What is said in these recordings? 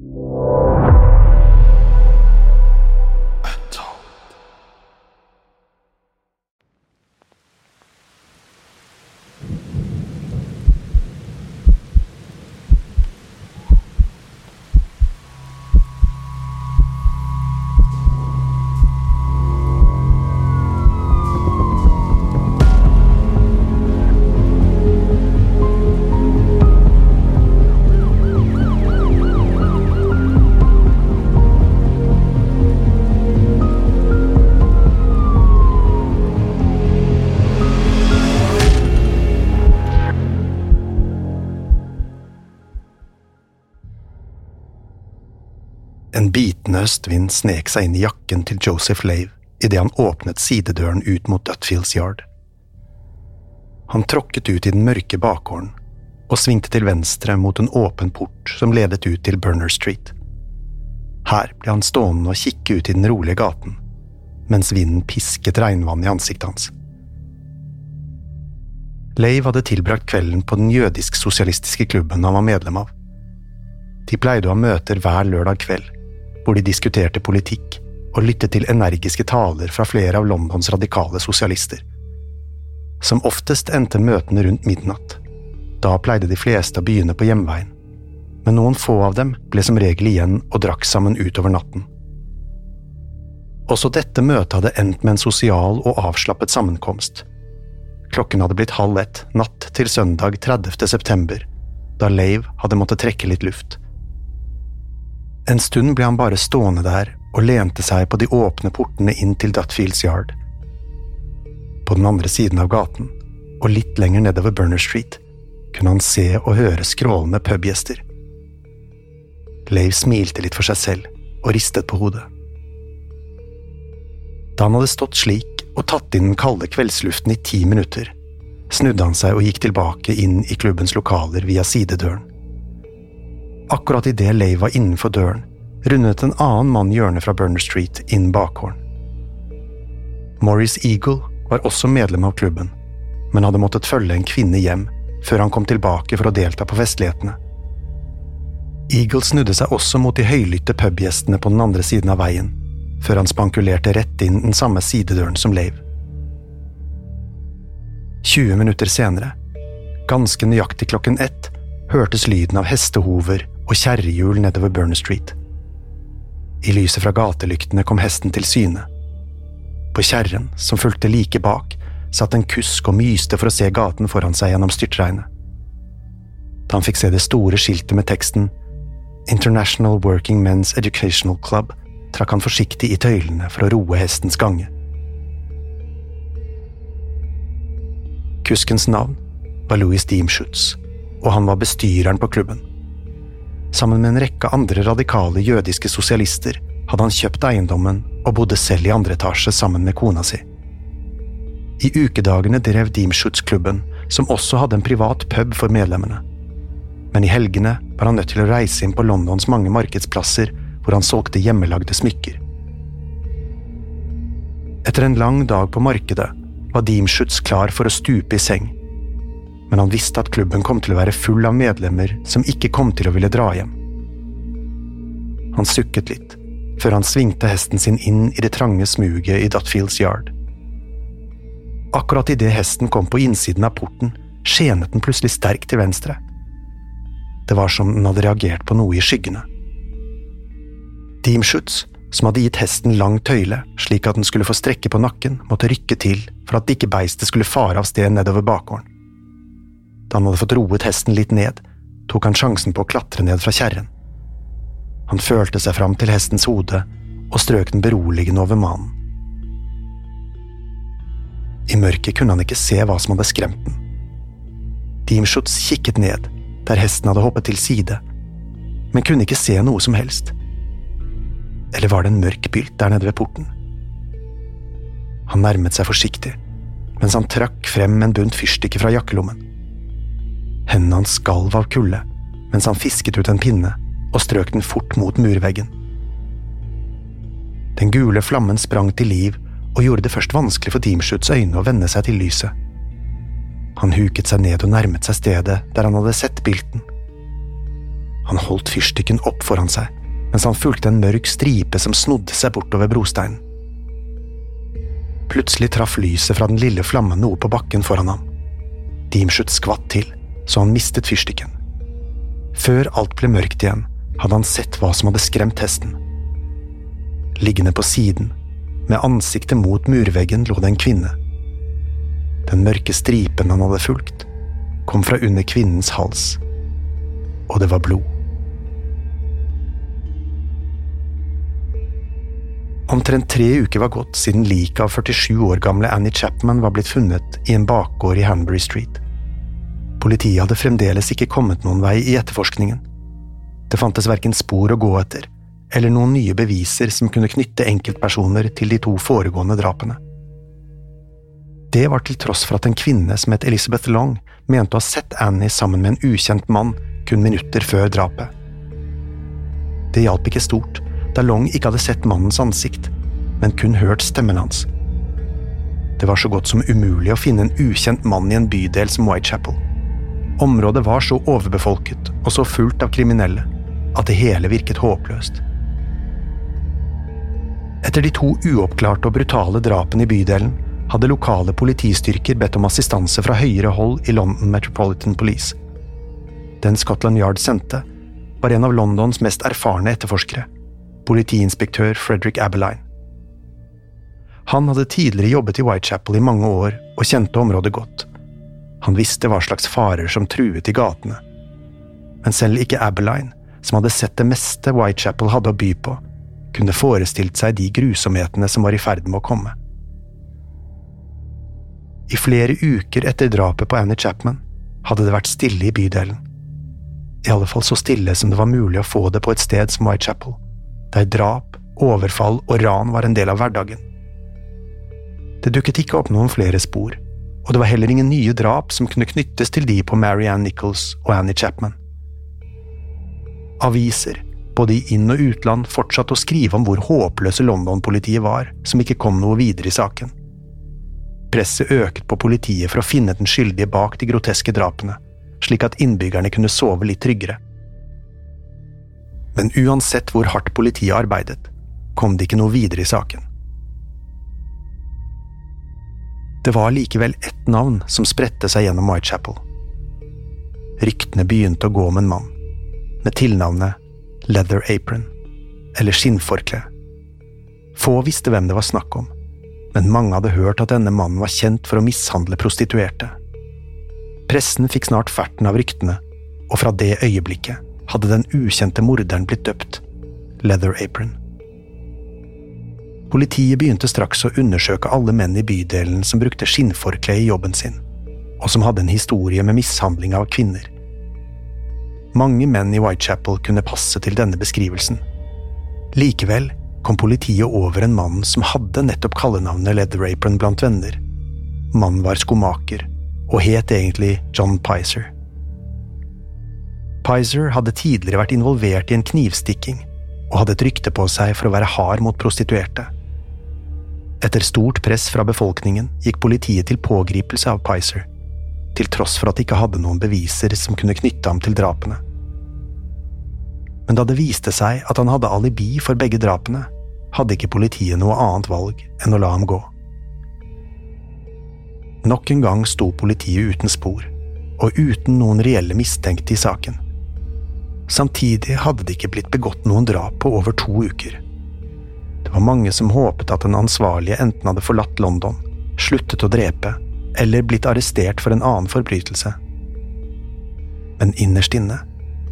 En bitende høstvind snek seg inn i jakken til Joseph Lave idet han åpnet sidedøren ut mot Dutfields Yard. Han tråkket ut i den mørke bakgården og svingte til venstre mot en åpen port som ledet ut til Burner Street. Her ble han stående og kikke ut i den rolige gaten, mens vinden pisket regnvann i ansiktet hans. Lave hadde tilbrakt kvelden på den jødisk-sosialistiske klubben han var medlem av. De pleide å ha møter hver lørdag kveld, hvor de diskuterte politikk og lyttet til energiske taler fra flere av Londons radikale sosialister. Som oftest endte møtene rundt midnatt. Da pleide de fleste å begynne på hjemveien, men noen få av dem ble som regel igjen og drakk sammen utover natten. Også dette møtet hadde endt med en sosial og avslappet sammenkomst. Klokken hadde blitt halv ett natt til søndag 30. september, da Lave hadde måttet trekke litt luft. En stund ble han bare stående der og lente seg på de åpne portene inn til Dutfields Yard. På den andre siden av gaten, og litt lenger nedover Burner Street, kunne han se og høre skrålende pubgjester. Lave smilte litt for seg selv og ristet på hodet. Da han hadde stått slik og tatt inn den kalde kveldsluften i ti minutter, snudde han seg og gikk tilbake inn i klubbens lokaler via sidedøren. Akkurat idet Lay var innenfor døren, rundet en annen mann hjørnet fra Burner Street inn bakgården. Maurice Eagle var også medlem av klubben, men hadde måttet følge en kvinne hjem før han kom tilbake for å delta på festlighetene. Eagle snudde seg også mot de høylytte pubgjestene på den andre siden av veien, før han spankulerte rett inn den samme sidedøren som Lave. 20 minutter senere, ganske nøyaktig klokken ett, hørtes lyden av hestehover og kjerrehjul nedover Burner Street. I lyset fra gatelyktene kom hesten til syne. På kjerren, som fulgte like bak, satt en kusk og myste for å se gaten foran seg gjennom styrtregnet. Da han fikk se det store skiltet med teksten International Working Men's Educational Club, trakk han forsiktig i tøylene for å roe hestens gange. Kuskens navn var Louis Deemschutz, og han var bestyreren på klubben. Sammen med en rekke andre radikale jødiske sosialister hadde han kjøpt eiendommen og bodde selv i andre etasje sammen med kona si. I ukedagene drev Deemschutz klubben, som også hadde en privat pub for medlemmene. men i helgene var han nødt til å reise inn på Londons mange markedsplasser hvor han solgte hjemmelagde smykker. Etter en lang dag på markedet var Deemschutz klar for å stupe i seng, men han visste at klubben kom til å være full av medlemmer som ikke kom til å ville dra hjem. Han sukket litt, før han svingte hesten sin inn i det trange smuget i Dutfields Yard. Akkurat idet hesten kom på innsiden av porten, skjenet den plutselig sterkt til venstre. Det var som den hadde reagert på noe i skyggene. Deemschutz, som hadde gitt hesten lang tøyle slik at den skulle få strekke på nakken, måtte rykke til for at ikke beistet skulle fare av sted nedover bakgården. Da han hadde fått roet hesten litt ned, tok han sjansen på å klatre ned fra kjerren. Han følte seg fram til hestens hode og strøk den beroligende over manen. I mørket kunne han ikke se hva som hadde skremt den. Dimschutz kikket ned der hesten hadde hoppet til side, men kunne ikke se noe som helst. Eller var det en mørk bylt der nede ved porten? Han nærmet seg forsiktig, mens han trakk frem en bunt fyrstikker fra jakkelommen. Hendene hans skalv av kulde mens han fisket ut en pinne og strøk den fort mot murveggen. Den gule flammen sprang til liv og gjorde det først vanskelig for Deemshoots øyne å venne seg til lyset. Han huket seg ned og nærmet seg stedet der han hadde sett bilten. Han holdt fyrstikken opp foran seg, mens han fulgte en mørk stripe som snodde seg bortover brosteinen. Plutselig traff lyset fra den lille flammen noe på bakken foran ham. Deemshoot skvatt til, så han mistet fyrstikken. Før alt ble mørkt igjen, hadde han sett hva som hadde skremt hesten. Liggende på siden, med ansiktet mot murveggen, lå det en kvinne. Den mørke stripen han hadde fulgt, kom fra under kvinnens hals, og det var blod. Omtrent tre uker var gått siden liket av 47 år gamle Annie Chapman var blitt funnet i en bakgård i Hanbury Street. Politiet hadde fremdeles ikke kommet noen vei i etterforskningen. Det fantes verken spor å gå etter, eller noen nye beviser som kunne knytte enkeltpersoner til de to foregående drapene. Det var til tross for at en kvinne som het Elizabeth Long, mente å ha sett Annie sammen med en ukjent mann kun minutter før drapet. Det hjalp ikke stort, da Long ikke hadde sett mannens ansikt, men kun hørt stemmen hans. Det var så godt som umulig å finne en ukjent mann i en bydel som Whitechapel. Området var så overbefolket og så fullt av kriminelle at det hele virket håpløst. Etter de to uoppklarte og brutale drapene i bydelen hadde lokale politistyrker bedt om assistanse fra høyere hold i London Metropolitan Police. Den Scotland Yard sendte, var en av Londons mest erfarne etterforskere, politiinspektør Frederick Abeline. Han hadde tidligere jobbet i Whitechapel i mange år og kjente området godt. Han visste hva slags farer som truet i gatene. Men selv ikke Abeline, som hadde sett det meste Whitechapel hadde å by på, kunne forestilt seg de grusomhetene som var i ferd med å komme. I flere uker etter drapet på Annie Chapman hadde det vært stille i bydelen. I alle fall så stille som det var mulig å få det på et sted som Whitechapel, der drap, overfall og ran var en del av hverdagen. Det dukket ikke opp noen flere spor, og det var heller ingen nye drap som kunne knyttes til de på Marianne Nichols og Annie Chapman. Aviser, både i inn- og utland, fortsatte å skrive om hvor håpløse London-politiet var, som ikke kom noe videre i saken. Presset øket på politiet for å finne den skyldige bak de groteske drapene, slik at innbyggerne kunne sove litt tryggere. Men uansett hvor hardt politiet arbeidet, kom det ikke noe videre i saken. Det var likevel ett navn som spredte seg gjennom Whitechapel. Ryktene begynte å gå om en mann, med tilnavnet Leather Apron, eller skinnforkle. Få visste hvem det var snakk om men mange hadde hørt at denne mannen var kjent for å mishandle prostituerte. Pressen fikk snart ferten av ryktene, og fra det øyeblikket hadde den ukjente morderen blitt døpt Leather Apron. Politiet begynte straks å undersøke alle menn i bydelen som brukte skinnforkle i jobben sin, og som hadde en historie med mishandling av kvinner. Mange menn i Whitechapel kunne passe til denne beskrivelsen. Likevel kom politiet over en mann som hadde nettopp kallenavnet Leatherapron blant venner. Mannen var skomaker, og het egentlig John Pizer. Pizer hadde tidligere vært involvert i en knivstikking og hadde et rykte på seg for å være hard mot prostituerte. Etter stort press fra befolkningen gikk politiet til pågripelse av Pizer, til tross for at de ikke hadde noen beviser som kunne knytte ham til drapene. Men da det viste seg at han hadde alibi for begge drapene, hadde ikke politiet noe annet valg enn å la ham gå. Nok en gang sto politiet uten spor, og uten noen reelle mistenkte i saken. Samtidig hadde det ikke blitt begått noen drap på over to uker. Det var mange som håpet at den ansvarlige enten hadde forlatt London, sluttet å drepe, eller blitt arrestert for en annen forbrytelse. Men innerst inne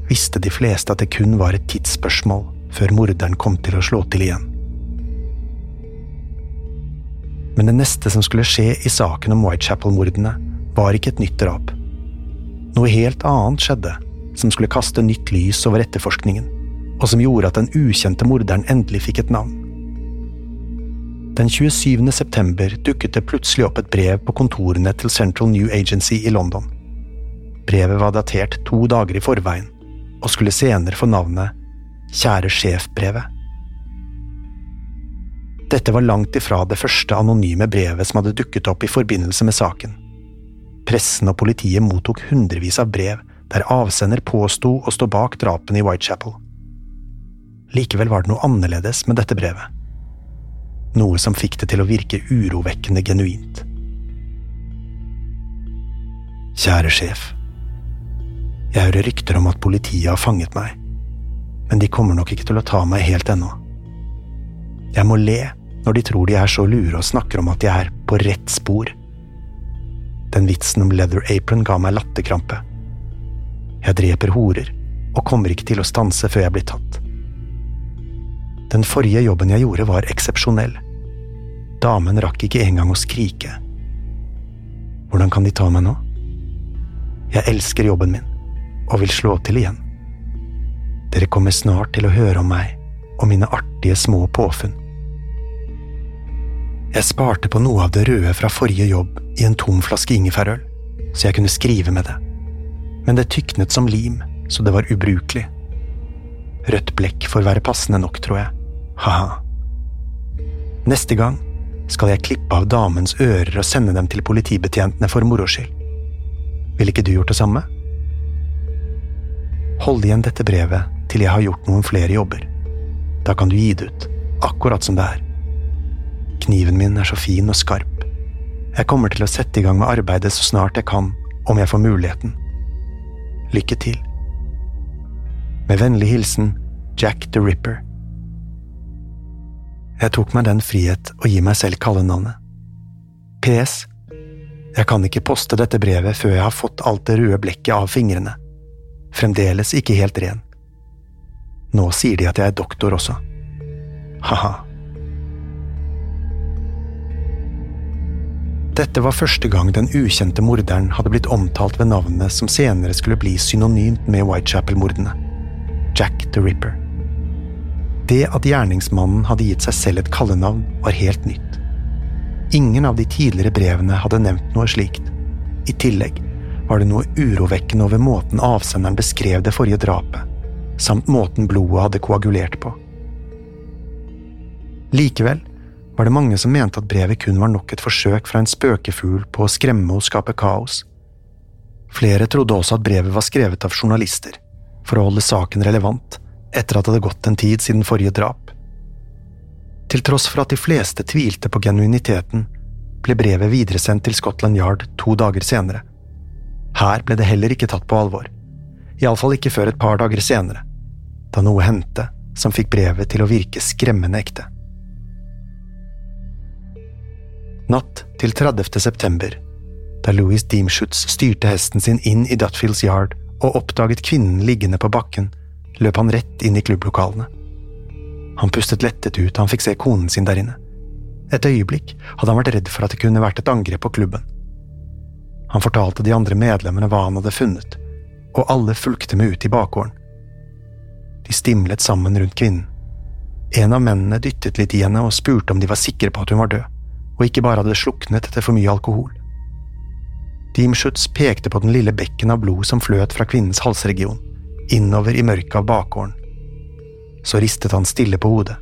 visste de fleste at det kun var et tidsspørsmål før morderen kom til å slå til igjen. Men det neste som skulle skje i saken om Whitechapel-mordene, var ikke et nytt drap. Noe helt annet skjedde, som skulle kaste nytt lys over etterforskningen, og som gjorde at den ukjente morderen endelig fikk et navn. Den 27. september dukket det plutselig opp et brev på kontorene til Central New Agency i London. Brevet var datert to dager i forveien, og skulle senere få navnet Kjære sjef-brevet. Dette var langt ifra det første anonyme brevet som hadde dukket opp i forbindelse med saken. Pressen og politiet mottok hundrevis av brev der avsender påsto å stå bak drapene i Whitechapel. Likevel var det noe annerledes med dette brevet. Noe som fikk det til å virke urovekkende genuint. Kjære sjef. Jeg hører rykter om at politiet har fanget meg, men de kommer nok ikke til å ta meg helt ennå. Jeg må le når de tror de er så lure og snakker om at de er på rett spor. Den vitsen om leather apron ga meg latterkrampe. Jeg dreper horer og kommer ikke til å stanse før jeg blir tatt. Den forrige jobben jeg gjorde, var eksepsjonell. Damen rakk ikke engang å skrike. Hvordan kan de ta meg nå? Jeg elsker jobben min og vil slå til igjen. Dere kommer snart til å høre om meg og mine artige små påfunn. Jeg sparte på noe av det røde fra forrige jobb i en tom flaske ingefærøl, så jeg kunne skrive med det. Men det tyknet som lim, så det var ubrukelig. Rødt blekk får være passende nok, tror jeg. Ha-ha. Neste gang skal jeg klippe av damens ører og sende dem til politibetjentene for moro skyld. Ville ikke du gjort det samme? Hold igjen dette brevet til jeg har gjort noen flere jobber. Da kan du gi det ut, akkurat som det er. Kniven min er så fin og skarp. Jeg kommer til å sette i gang med arbeidet så snart jeg kan, om jeg får muligheten. Lykke til. Med vennlig hilsen Jack the Ripper. Jeg tok meg den frihet å gi meg selv kallenavnet. PS. Jeg kan ikke poste dette brevet før jeg har fått alt det røde blekket av fingrene fremdeles ikke helt ren. Nå sier de at jeg er doktor også. Ha-ha. Dette var første gang den ukjente morderen hadde blitt omtalt ved navnet som senere skulle bli synonymt med Whitechapel-mordene – Jack the Ripper. Det at gjerningsmannen hadde gitt seg selv et kallenavn, var helt nytt. Ingen av de tidligere brevene hadde nevnt noe slikt. I tillegg var det noe urovekkende over måten avsenderen beskrev det forrige drapet, samt måten blodet hadde koagulert på. Likevel var det mange som mente at brevet kun var nok et forsøk fra en spøkefugl på å skremme og skape kaos. Flere trodde også at brevet var skrevet av journalister, for å holde saken relevant etter at det hadde gått en tid siden forrige drap. Til tross for at de fleste tvilte på genuiniteten, ble brevet videresendt til Scotland Yard to dager senere her ble det heller ikke tatt på alvor, iallfall ikke før et par dager senere, da noe hendte som fikk brevet til å virke skremmende ekte. Natt til 30. september, da Louis Deemschutz styrte hesten sin inn i Dutfields Yard og oppdaget kvinnen liggende på bakken, løp han rett inn i klubblokalene. Han pustet lettet ut da han fikk se konen sin der inne. Et øyeblikk hadde han vært redd for at det kunne vært et angrep på klubben. Han fortalte de andre medlemmene hva han hadde funnet, og alle fulgte med ut i bakgården. De stimlet sammen rundt kvinnen. En av mennene dyttet litt i henne og spurte om de var sikre på at hun var død, og ikke bare hadde sluknet etter for mye alkohol. Deemschutz pekte på den lille bekken av blod som fløt fra kvinnens halsregion, innover i mørket av bakgården. Så ristet han stille på hodet.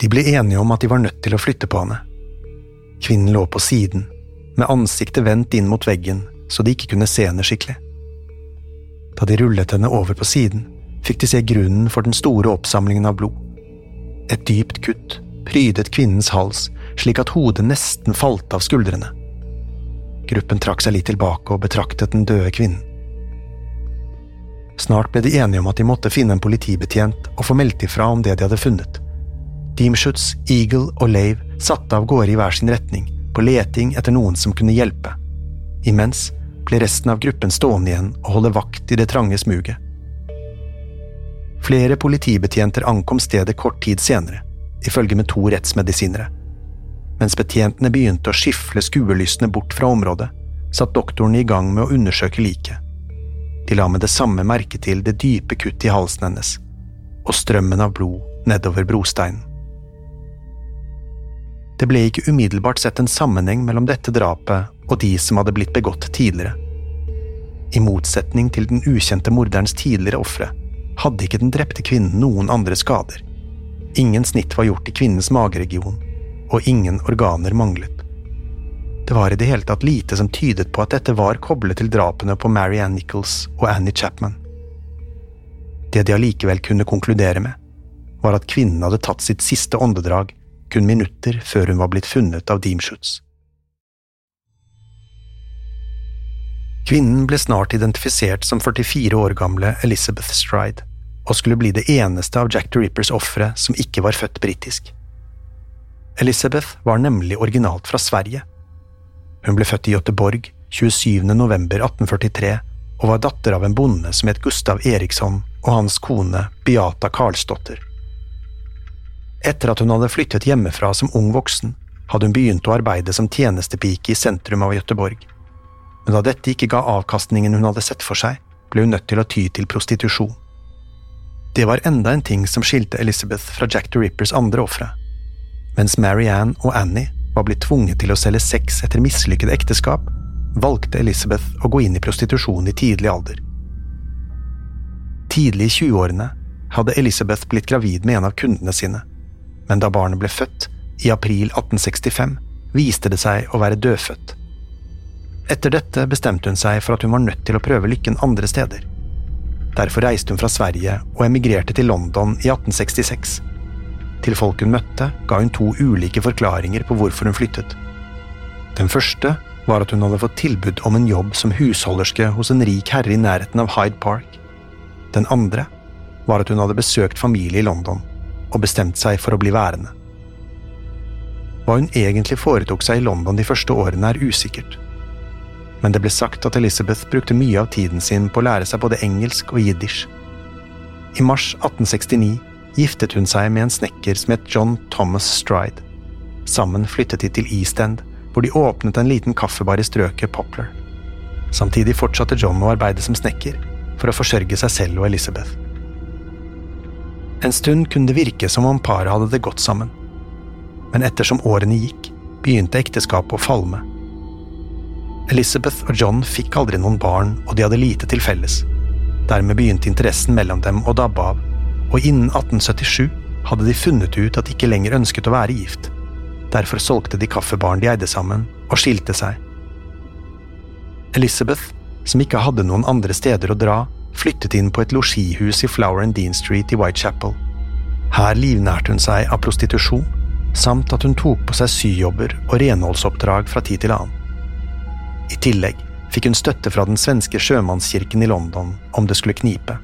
De ble enige om at de var nødt til å flytte på henne. Kvinnen lå på siden, med ansiktet vendt inn mot veggen så de ikke kunne se henne skikkelig. Da de rullet henne over på siden, fikk de se grunnen for den store oppsamlingen av blod. Et dypt kutt prydet kvinnens hals slik at hodet nesten falt av skuldrene. Gruppen trakk seg litt tilbake og betraktet den døde kvinnen. Snart ble de enige om at de måtte finne en politibetjent og få meldt ifra om det de hadde funnet. Deemschutz, Eagle og Lave satte av gårde i hver sin retning, på leting etter noen som kunne hjelpe. Imens ble resten av gruppen stående igjen og holde vakt i det trange smuget. Flere politibetjenter ankom stedet kort tid senere, ifølge med to rettsmedisinere. Mens betjentene begynte å skifle skuelystne bort fra området, satt doktorene i gang med å undersøke liket. De la med det samme merke til det dype kuttet i halsen hennes, og strømmen av blod nedover brosteinen. Det ble ikke umiddelbart sett en sammenheng mellom dette drapet og de som hadde blitt begått tidligere. I motsetning til den ukjente morderens tidligere ofre hadde ikke den drepte kvinnen noen andre skader. Ingen snitt var gjort i kvinnens mageregion, og ingen organer manglet. Det var i det hele tatt lite som tydet på at dette var koblet til drapene på Marianne Nichols og Annie Chapman. Det de allikevel kunne konkludere med, var at kvinnen hadde tatt sitt siste åndedrag kun minutter før hun var blitt funnet av Deemschutz. Kvinnen ble snart identifisert som 44 år gamle Elizabeth Stride, og skulle bli det eneste av Jack the Rippers ofre som ikke var født britisk. Elizabeth var nemlig originalt fra Sverige. Hun ble født i Göteborg 27. november 1843 og var datter av en bonde som het Gustav Eriksson og hans kone Beata Karlsdotter. Etter at hun hadde flyttet hjemmefra som ung voksen, hadde hun begynt å arbeide som tjenestepike i sentrum av Göteborg. Men da dette ikke ga avkastningen hun hadde sett for seg, ble hun nødt til å ty til prostitusjon. Det var enda en ting som skilte Elizabeth fra Jack the Rippers andre ofre. Mens Marianne og Annie var blitt tvunget til å selge sex etter mislykkede ekteskap, valgte Elizabeth å gå inn i prostitusjon i tidlig alder. Tidlig i 20-årene hadde Elizabeth blitt gravid med en av kundene sine, men da barnet ble født, i april 1865, viste det seg å være dødfødt. Etter dette bestemte hun seg for at hun var nødt til å prøve lykken andre steder. Derfor reiste hun fra Sverige og emigrerte til London i 1866. Til folk hun møtte, ga hun to ulike forklaringer på hvorfor hun flyttet. Den første var at hun hadde fått tilbud om en jobb som husholderske hos en rik herre i nærheten av Hyde Park. Den andre var at hun hadde besøkt familie i London og bestemt seg for å bli værende. Hva hun egentlig foretok seg i London de første årene, er usikkert. Men det ble sagt at Elizabeth brukte mye av tiden sin på å lære seg både engelsk og jiddisch. I mars 1869 giftet hun seg med en snekker som het John Thomas Stride. Sammen flyttet de til East End, hvor de åpnet en liten kaffebar i strøket Poplar. Samtidig fortsatte John å arbeide som snekker, for å forsørge seg selv og Elizabeth. En stund kunne det virke som om paret hadde det godt sammen. Men ettersom årene gikk, begynte ekteskapet å falme. Elizabeth og John fikk aldri noen barn, og de hadde lite til felles. Dermed begynte interessen mellom dem å dabbe av, og innen 1877 hadde de funnet ut at de ikke lenger ønsket å være gift. Derfor solgte de kaffebaren de eide sammen, og skilte seg. Elizabeth, som ikke hadde noen andre steder å dra, flyttet inn på et losjihus i Flower and Dean Street i Whitechapel. Her livnærte hun seg av prostitusjon, samt at hun tok på seg syjobber og renholdsoppdrag fra tid til annen. I tillegg fikk hun støtte fra den svenske sjømannskirken i London om det skulle knipe.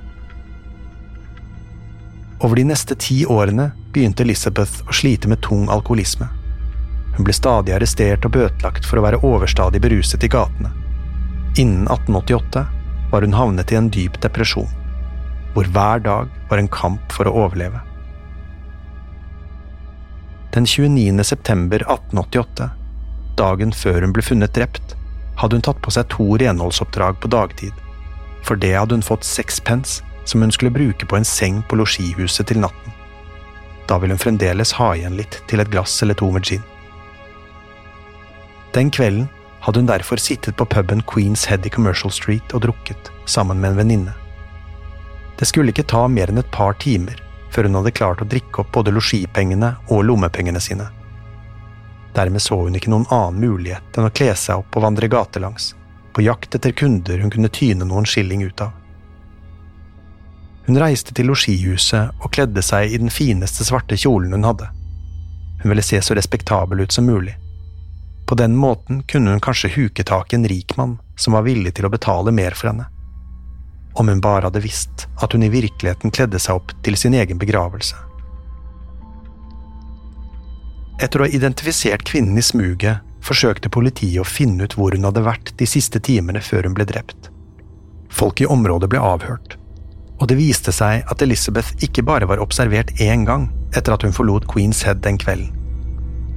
Over de neste ti årene begynte Elizabeth å slite med tung alkoholisme. Hun ble stadig arrestert og bøtelagt for å være overstadig beruset i gatene. Innen 1888 var hun havnet i en dyp depresjon, hvor hver dag var en kamp for å overleve. Den 29. september 1888, dagen før hun ble funnet drept, hadde hun tatt på seg to renholdsoppdrag på dagtid. For det hadde hun fått seks pence som hun skulle bruke på en seng på losjihuset til natten. Da ville hun fremdeles ha igjen litt til et glass eller to med gin. Den kvelden hadde hun derfor sittet på puben Queens Head i Commercial Street og drukket, sammen med en venninne. Det skulle ikke ta mer enn et par timer før hun hadde klart å drikke opp både losjipengene og lommepengene sine. Dermed så hun ikke noen annen mulighet enn å kle seg opp og vandre gatelangs, på jakt etter kunder hun kunne tyne noen skilling ut av. Hun reiste til losjihuset og kledde seg i den fineste svarte kjolen hun hadde. Hun ville se så respektabel ut som mulig. På den måten kunne hun kanskje huke tak i en rik mann som var villig til å betale mer for henne. Om hun bare hadde visst at hun i virkeligheten kledde seg opp til sin egen begravelse. Etter å ha identifisert kvinnen i smuget forsøkte politiet å finne ut hvor hun hadde vært de siste timene før hun ble drept. Folk i området ble avhørt, og det viste seg at Elizabeth ikke bare var observert én gang etter at hun forlot Queens Head den kvelden.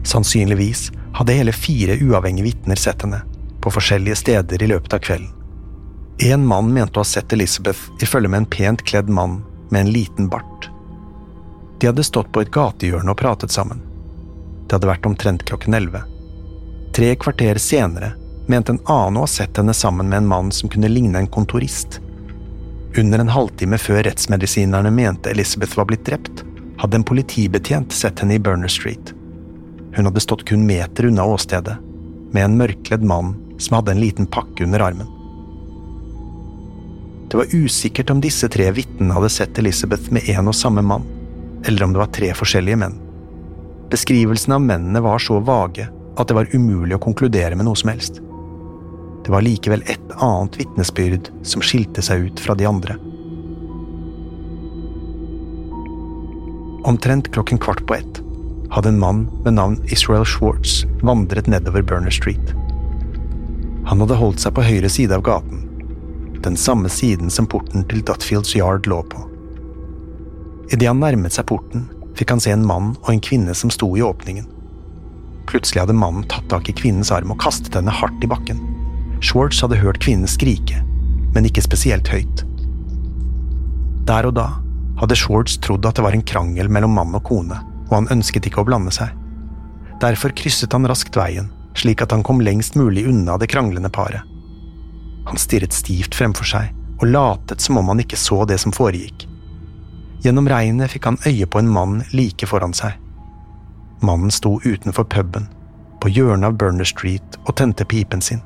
Sannsynligvis hadde hele fire uavhengige vitner sett henne, på forskjellige steder i løpet av kvelden. En mann mente å ha sett Elizabeth i følge med en pent kledd mann med en liten bart. De hadde stått på et gatehjørne og pratet sammen. Det hadde vært omtrent klokken elleve. Tre kvarter senere mente en annen å ha sett henne sammen med en mann som kunne ligne en kontorist. Under en halvtime før rettsmedisinerne mente Elizabeth var blitt drept, hadde en politibetjent sett henne i Burner Street. Hun hadde stått kun meter unna åstedet, med en mørkledd mann som hadde en liten pakke under armen. Det var usikkert om disse tre vitnene hadde sett Elizabeth med en og samme mann, eller om det var tre forskjellige menn. Beskrivelsen av mennene var så vage at det var umulig å konkludere med noe som helst. Det var likevel et annet vitnesbyrd som skilte seg ut fra de andre. Omtrent klokken kvart på ett hadde en mann ved navn Israel Schwartz vandret nedover Burner Street. Han hadde holdt seg på høyre side av gaten, den samme siden som porten til Dutfields Yard lå på. Idet han nærmet seg porten, fikk han se en mann og en kvinne som sto i åpningen. Plutselig hadde mannen tatt tak i kvinnens arm og kastet henne hardt i bakken. Schwartz hadde hørt kvinnen skrike, men ikke spesielt høyt. Der og da hadde Schwartz trodd at det var en krangel mellom mann og kone, og han ønsket ikke å blande seg. Derfor krysset han raskt veien, slik at han kom lengst mulig unna det kranglende paret. Han stirret stivt fremfor seg og latet som om han ikke så det som foregikk. Gjennom regnet fikk han øye på en mann like foran seg. Mannen sto utenfor puben, på hjørnet av Burner Street, og tente pipen sin.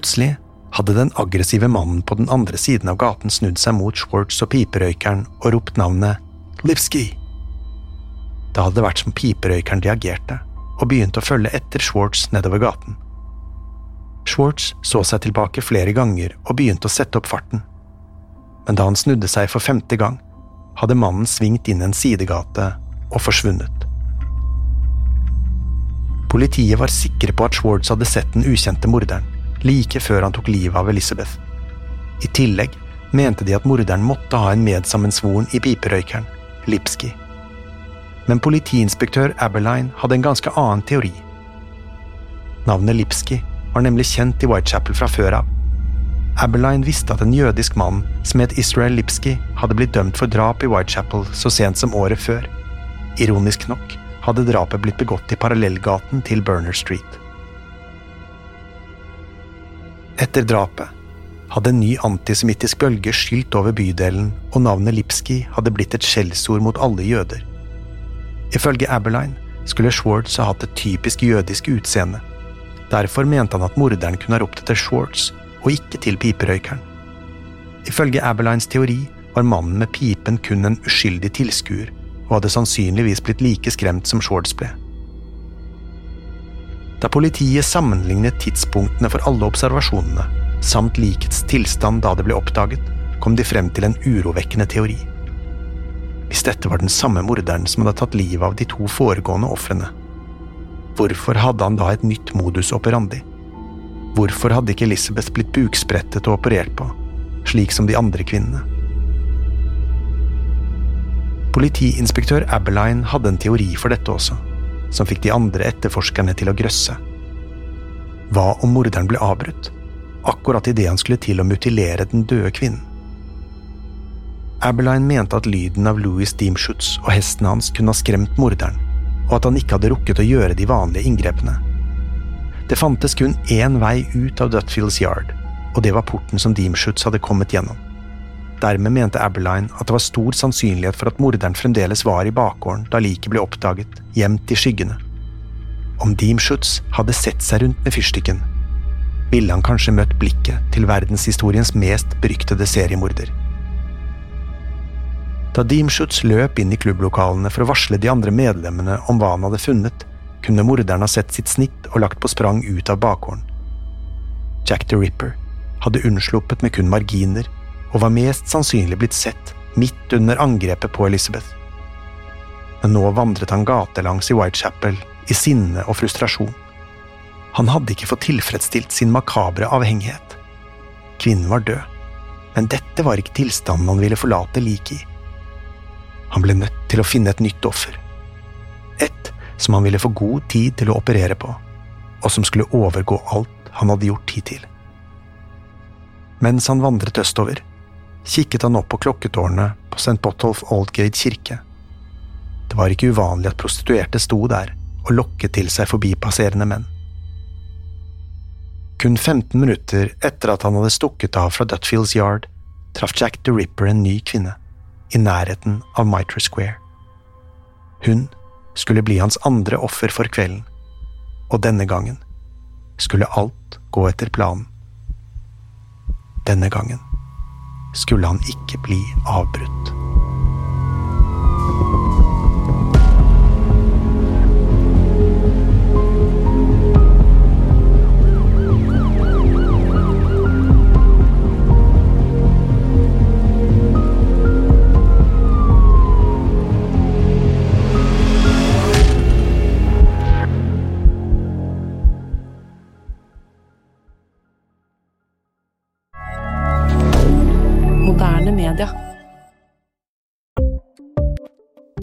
Plutselig hadde den aggressive mannen på den andre siden av gaten snudd seg mot Schwartz og piperøykeren og ropt navnet Lipski. Det hadde vært som piperøykeren reagerte, og begynte å følge etter Schwartz nedover gaten. Schwartz så seg tilbake flere ganger og begynte å sette opp farten. Men da han snudde seg for femte gang, hadde mannen svingt inn en sidegate og forsvunnet. Politiet var sikre på at Schwartz hadde sett den ukjente morderen, like før han tok livet av Elizabeth. I tillegg mente de at morderen måtte ha en medsammensvoren i piperøykeren, Lipski men politiinspektør Aberline hadde en ganske annen teori. Navnet Lipski var nemlig kjent i Whitechapel fra før av. Aberline visste at en jødisk mann som het Israel Lipski, hadde blitt dømt for drap i Whitechapel så sent som året før. Ironisk nok hadde drapet blitt begått i parallellgaten til Burner Street. Etter drapet hadde en ny antisemittisk bølge skylt over bydelen, og navnet Lipski hadde blitt et skjellsord mot alle jøder. Ifølge Aberline skulle Schwartz ha hatt et typisk jødisk utseende. Derfor mente han at morderen kunne ha ropt etter Schwartz, og ikke til piperøykeren. Ifølge Aberlines teori var mannen med pipen kun en uskyldig tilskuer, og hadde sannsynligvis blitt like skremt som Schwartz ble. Da politiet sammenlignet tidspunktene for alle observasjonene, samt likets tilstand da det ble oppdaget, kom de frem til en urovekkende teori. Hvis dette var den samme morderen som hadde tatt livet av de to foregående ofrene, hvorfor hadde han da et nytt modus operandi? Hvorfor hadde ikke Elizabeth blitt buksprettet og operert på, slik som de andre kvinnene? Politiinspektør Abeline hadde en teori for dette også, som fikk de andre etterforskerne til å grøsse. Hva om morderen ble avbrutt, akkurat idet han skulle til å mutilere den døde kvinnen? Aberline mente at lyden av Louis Deemschutz og hesten hans kunne ha skremt morderen, og at han ikke hadde rukket å gjøre de vanlige inngrepene. Det fantes kun én vei ut av Dutfields Yard, og det var porten som Deemschutz hadde kommet gjennom. Dermed mente Aberline at det var stor sannsynlighet for at morderen fremdeles var i bakgården da liket ble oppdaget, gjemt i skyggene. Om Deemschutz hadde sett seg rundt med fyrstikken, ville han kanskje møtt blikket til verdenshistoriens mest beryktede seriemorder. Da Deemschutz løp inn i klubblokalene for å varsle de andre medlemmene om hva han hadde funnet, kunne morderen ha sett sitt snitt og lagt på sprang ut av bakgården. Jack the Ripper hadde unnsluppet med kun marginer og var mest sannsynlig blitt sett midt under angrepet på Elizabeth. Men nå vandret han gatelangs i Whitechapel i sinne og frustrasjon. Han hadde ikke fått tilfredsstilt sin makabre avhengighet. Kvinnen var død, men dette var ikke tilstanden han ville forlate liket i. Han ble nødt til å finne et nytt offer. Et som han ville få god tid til å operere på, og som skulle overgå alt han hadde gjort hittil. Mens han vandret østover, kikket han opp på klokketårnet på St. Botolph Oldgate kirke. Det var ikke uvanlig at prostituerte sto der og lokket til seg forbipasserende menn. Kun 15 minutter etter at han hadde stukket av fra Dutfields Yard, traff Jack the Ripper en ny kvinne, i nærheten av Mitre Square. Hun skulle bli hans andre offer for kvelden, og denne gangen skulle alt gå etter planen. Denne gangen skulle han ikke bli avbrutt.